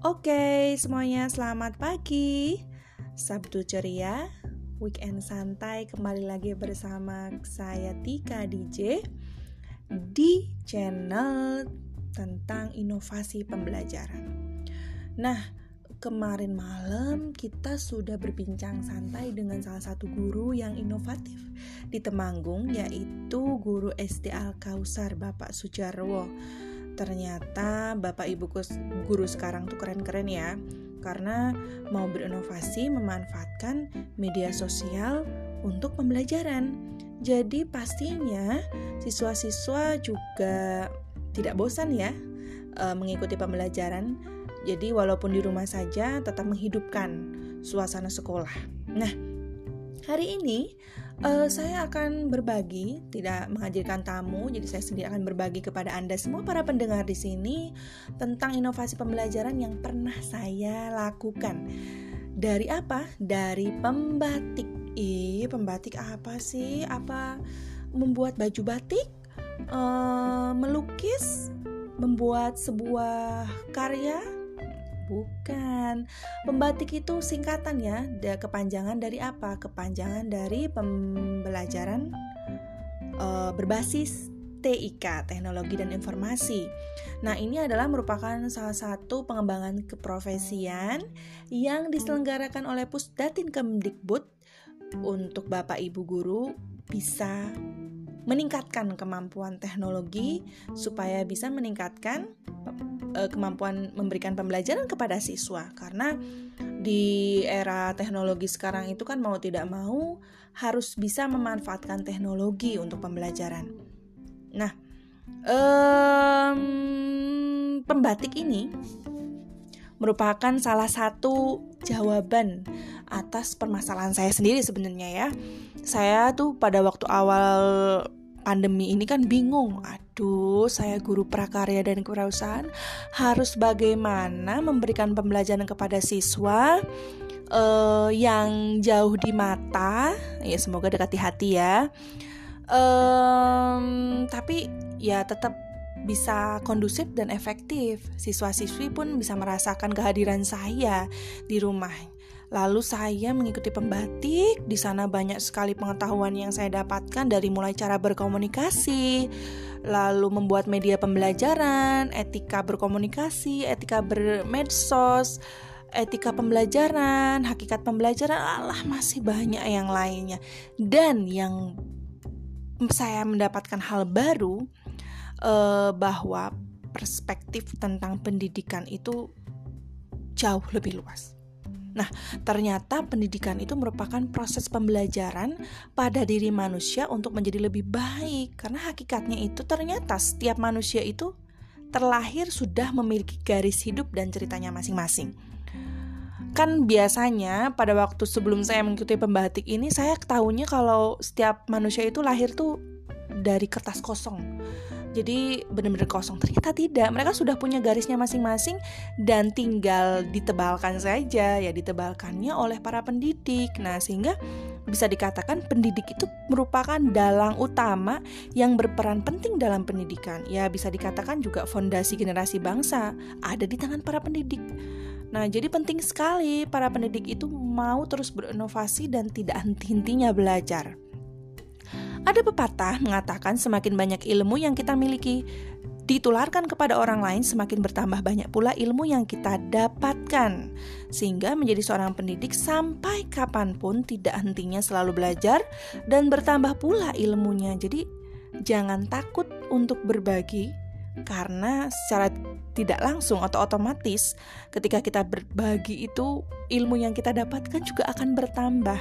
Oke, semuanya selamat pagi. Sabtu ceria, weekend santai kembali lagi bersama saya Tika DJ di channel tentang inovasi pembelajaran. Nah, kemarin malam kita sudah berbincang santai dengan salah satu guru yang inovatif di Temanggung yaitu guru SD Al Kausar Bapak Sujarwo ternyata bapak ibu guru sekarang tuh keren-keren ya karena mau berinovasi memanfaatkan media sosial untuk pembelajaran. Jadi pastinya siswa-siswa juga tidak bosan ya e, mengikuti pembelajaran. Jadi walaupun di rumah saja tetap menghidupkan suasana sekolah. Nah, hari ini uh, saya akan berbagi, tidak menghadirkan tamu, jadi saya sendiri akan berbagi kepada Anda semua para pendengar di sini tentang inovasi pembelajaran yang pernah saya lakukan. Dari apa? Dari pembatik. Ih, pembatik apa sih? Apa membuat baju batik? Uh, melukis? Membuat sebuah karya? Bukan. Pembatik itu singkatan ya, kepanjangan dari apa? Kepanjangan dari pembelajaran uh, berbasis TIK, Teknologi dan Informasi. Nah, ini adalah merupakan salah satu pengembangan keprofesian yang diselenggarakan oleh Pusdatin Kemdikbud untuk Bapak Ibu guru bisa meningkatkan kemampuan teknologi supaya bisa meningkatkan uh, kemampuan memberikan pembelajaran kepada siswa karena di era teknologi sekarang itu kan mau tidak mau harus bisa memanfaatkan teknologi untuk pembelajaran. Nah, um, pembatik ini merupakan salah satu jawaban atas permasalahan saya sendiri sebenarnya ya. Saya tuh pada waktu awal pandemi ini kan bingung. Aduh, saya guru prakarya dan kewirausahaan harus bagaimana memberikan pembelajaran kepada siswa uh, yang jauh di mata. Ya semoga dekat di hati ya. Um, tapi ya tetap bisa kondusif dan efektif. Siswa-siswi pun bisa merasakan kehadiran saya di rumah. Lalu saya mengikuti pembatik, di sana banyak sekali pengetahuan yang saya dapatkan dari mulai cara berkomunikasi, lalu membuat media pembelajaran, etika berkomunikasi, etika bermedsos, etika pembelajaran, hakikat pembelajaran, Allah masih banyak yang lainnya. Dan yang saya mendapatkan hal baru uh, bahwa perspektif tentang pendidikan itu jauh lebih luas. Nah, ternyata pendidikan itu merupakan proses pembelajaran pada diri manusia untuk menjadi lebih baik. Karena hakikatnya itu ternyata setiap manusia itu terlahir sudah memiliki garis hidup dan ceritanya masing-masing. Kan biasanya pada waktu sebelum saya mengikuti pembatik ini saya ketahuinya kalau setiap manusia itu lahir tuh dari kertas kosong jadi benar-benar kosong. Ternyata tidak. Mereka sudah punya garisnya masing-masing dan tinggal ditebalkan saja ya ditebalkannya oleh para pendidik. Nah sehingga bisa dikatakan pendidik itu merupakan dalang utama yang berperan penting dalam pendidikan. Ya bisa dikatakan juga fondasi generasi bangsa ada di tangan para pendidik. Nah, jadi penting sekali para pendidik itu mau terus berinovasi dan tidak henti-hentinya belajar. Ada pepatah mengatakan semakin banyak ilmu yang kita miliki ditularkan kepada orang lain semakin bertambah banyak pula ilmu yang kita dapatkan. Sehingga menjadi seorang pendidik sampai kapan pun tidak hentinya selalu belajar dan bertambah pula ilmunya. Jadi jangan takut untuk berbagi karena secara tidak langsung atau otomatis ketika kita berbagi itu ilmu yang kita dapatkan juga akan bertambah.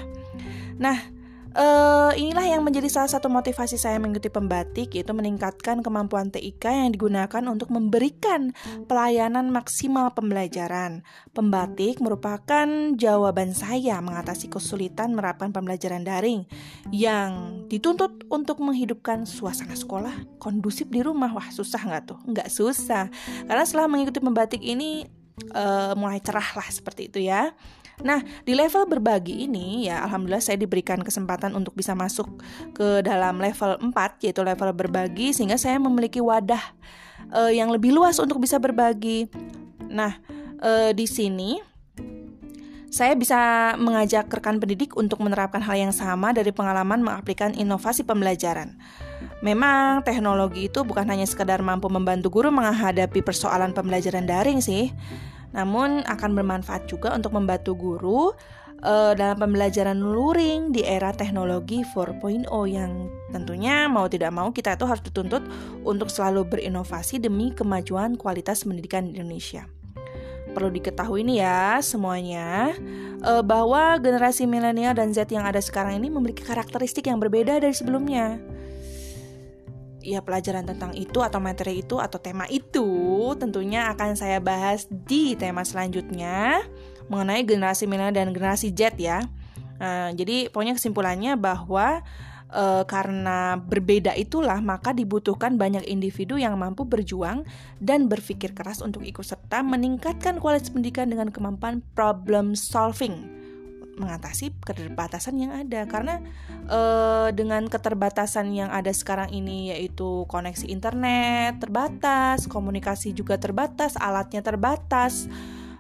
Nah Uh, inilah yang menjadi salah satu motivasi saya mengikuti pembatik yaitu meningkatkan kemampuan TIK yang digunakan untuk memberikan pelayanan maksimal pembelajaran. Pembatik merupakan jawaban saya mengatasi kesulitan menerapkan pembelajaran daring yang dituntut untuk menghidupkan suasana sekolah kondusif di rumah. Wah, susah nggak tuh? Nggak susah. Karena setelah mengikuti pembatik ini uh, mulai cerah lah seperti itu ya. Nah, di level berbagi ini ya alhamdulillah saya diberikan kesempatan untuk bisa masuk ke dalam level 4 yaitu level berbagi sehingga saya memiliki wadah uh, yang lebih luas untuk bisa berbagi. Nah, uh, di sini saya bisa mengajak rekan pendidik untuk menerapkan hal yang sama dari pengalaman mengaplikasikan inovasi pembelajaran. Memang teknologi itu bukan hanya sekedar mampu membantu guru menghadapi persoalan pembelajaran daring sih, namun akan bermanfaat juga untuk membantu guru uh, dalam pembelajaran luring di era teknologi 4.0 yang tentunya mau tidak mau kita itu harus dituntut untuk selalu berinovasi demi kemajuan kualitas pendidikan di Indonesia perlu diketahui nih ya semuanya uh, bahwa generasi milenial dan Z yang ada sekarang ini memiliki karakteristik yang berbeda dari sebelumnya. Ya pelajaran tentang itu atau materi itu atau tema itu tentunya akan saya bahas di tema selanjutnya mengenai generasi milenial dan generasi Z ya. Uh, jadi pokoknya kesimpulannya bahwa e, karena berbeda itulah maka dibutuhkan banyak individu yang mampu berjuang dan berpikir keras untuk ikut serta meningkatkan kualitas pendidikan dengan kemampuan problem solving mengatasi keterbatasan yang ada karena e, dengan keterbatasan yang ada sekarang ini yaitu koneksi internet terbatas, komunikasi juga terbatas, alatnya terbatas,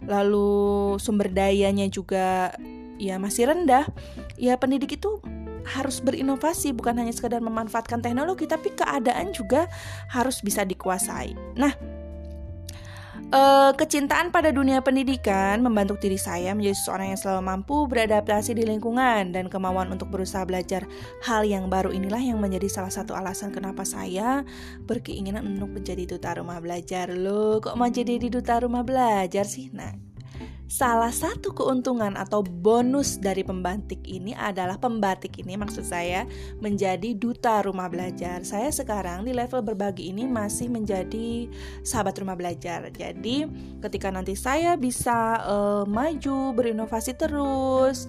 lalu sumber dayanya juga ya masih rendah. Ya pendidik itu harus berinovasi bukan hanya sekedar memanfaatkan teknologi tapi keadaan juga harus bisa dikuasai. Nah, Uh, kecintaan pada dunia pendidikan membantu diri saya menjadi seseorang yang selalu mampu beradaptasi di lingkungan dan kemauan untuk berusaha belajar hal yang baru inilah yang menjadi salah satu alasan kenapa saya berkeinginan untuk menjadi duta rumah belajar. Loh, kok mau jadi duta rumah belajar sih? Nah, Salah satu keuntungan atau bonus dari pembatik ini adalah pembatik ini maksud saya menjadi duta rumah belajar. Saya sekarang di level berbagi ini masih menjadi sahabat rumah belajar. Jadi ketika nanti saya bisa uh, maju berinovasi terus,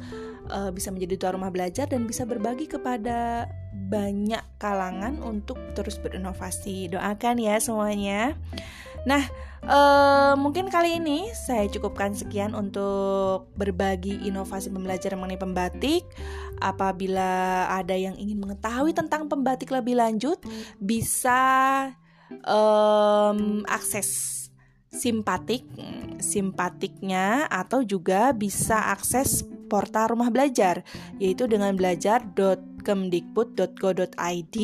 uh, bisa menjadi duta rumah belajar dan bisa berbagi kepada banyak kalangan untuk terus berinovasi. Doakan ya semuanya. Nah, uh, mungkin kali ini saya cukupkan sekian untuk berbagi inovasi pembelajaran mengenai pembatik. Apabila ada yang ingin mengetahui tentang pembatik lebih lanjut, bisa um, akses simpatik simpatiknya atau juga bisa akses portal rumah belajar yaitu dengan belajar.kemdikbud.go.id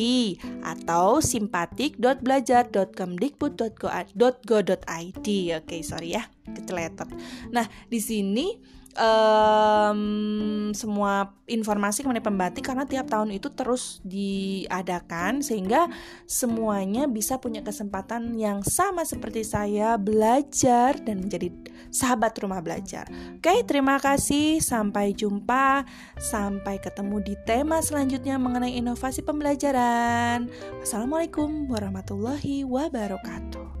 atau simpatik.belajar.kemdikbud.go.id. Oke, sorry ya, keceletot. Nah, di sini um, semua informasi mengenai pembatik karena tiap tahun itu terus diadakan sehingga semuanya bisa punya kesempatan yang sama seperti saya belajar dan menjadi sahabat rumah belajar. Oke, terima kasih. Sampai jumpa. Sampai ketemu di tema selanjutnya mengenai inovasi pembelajaran. Wassalamualaikum warahmatullahi wabarakatuh.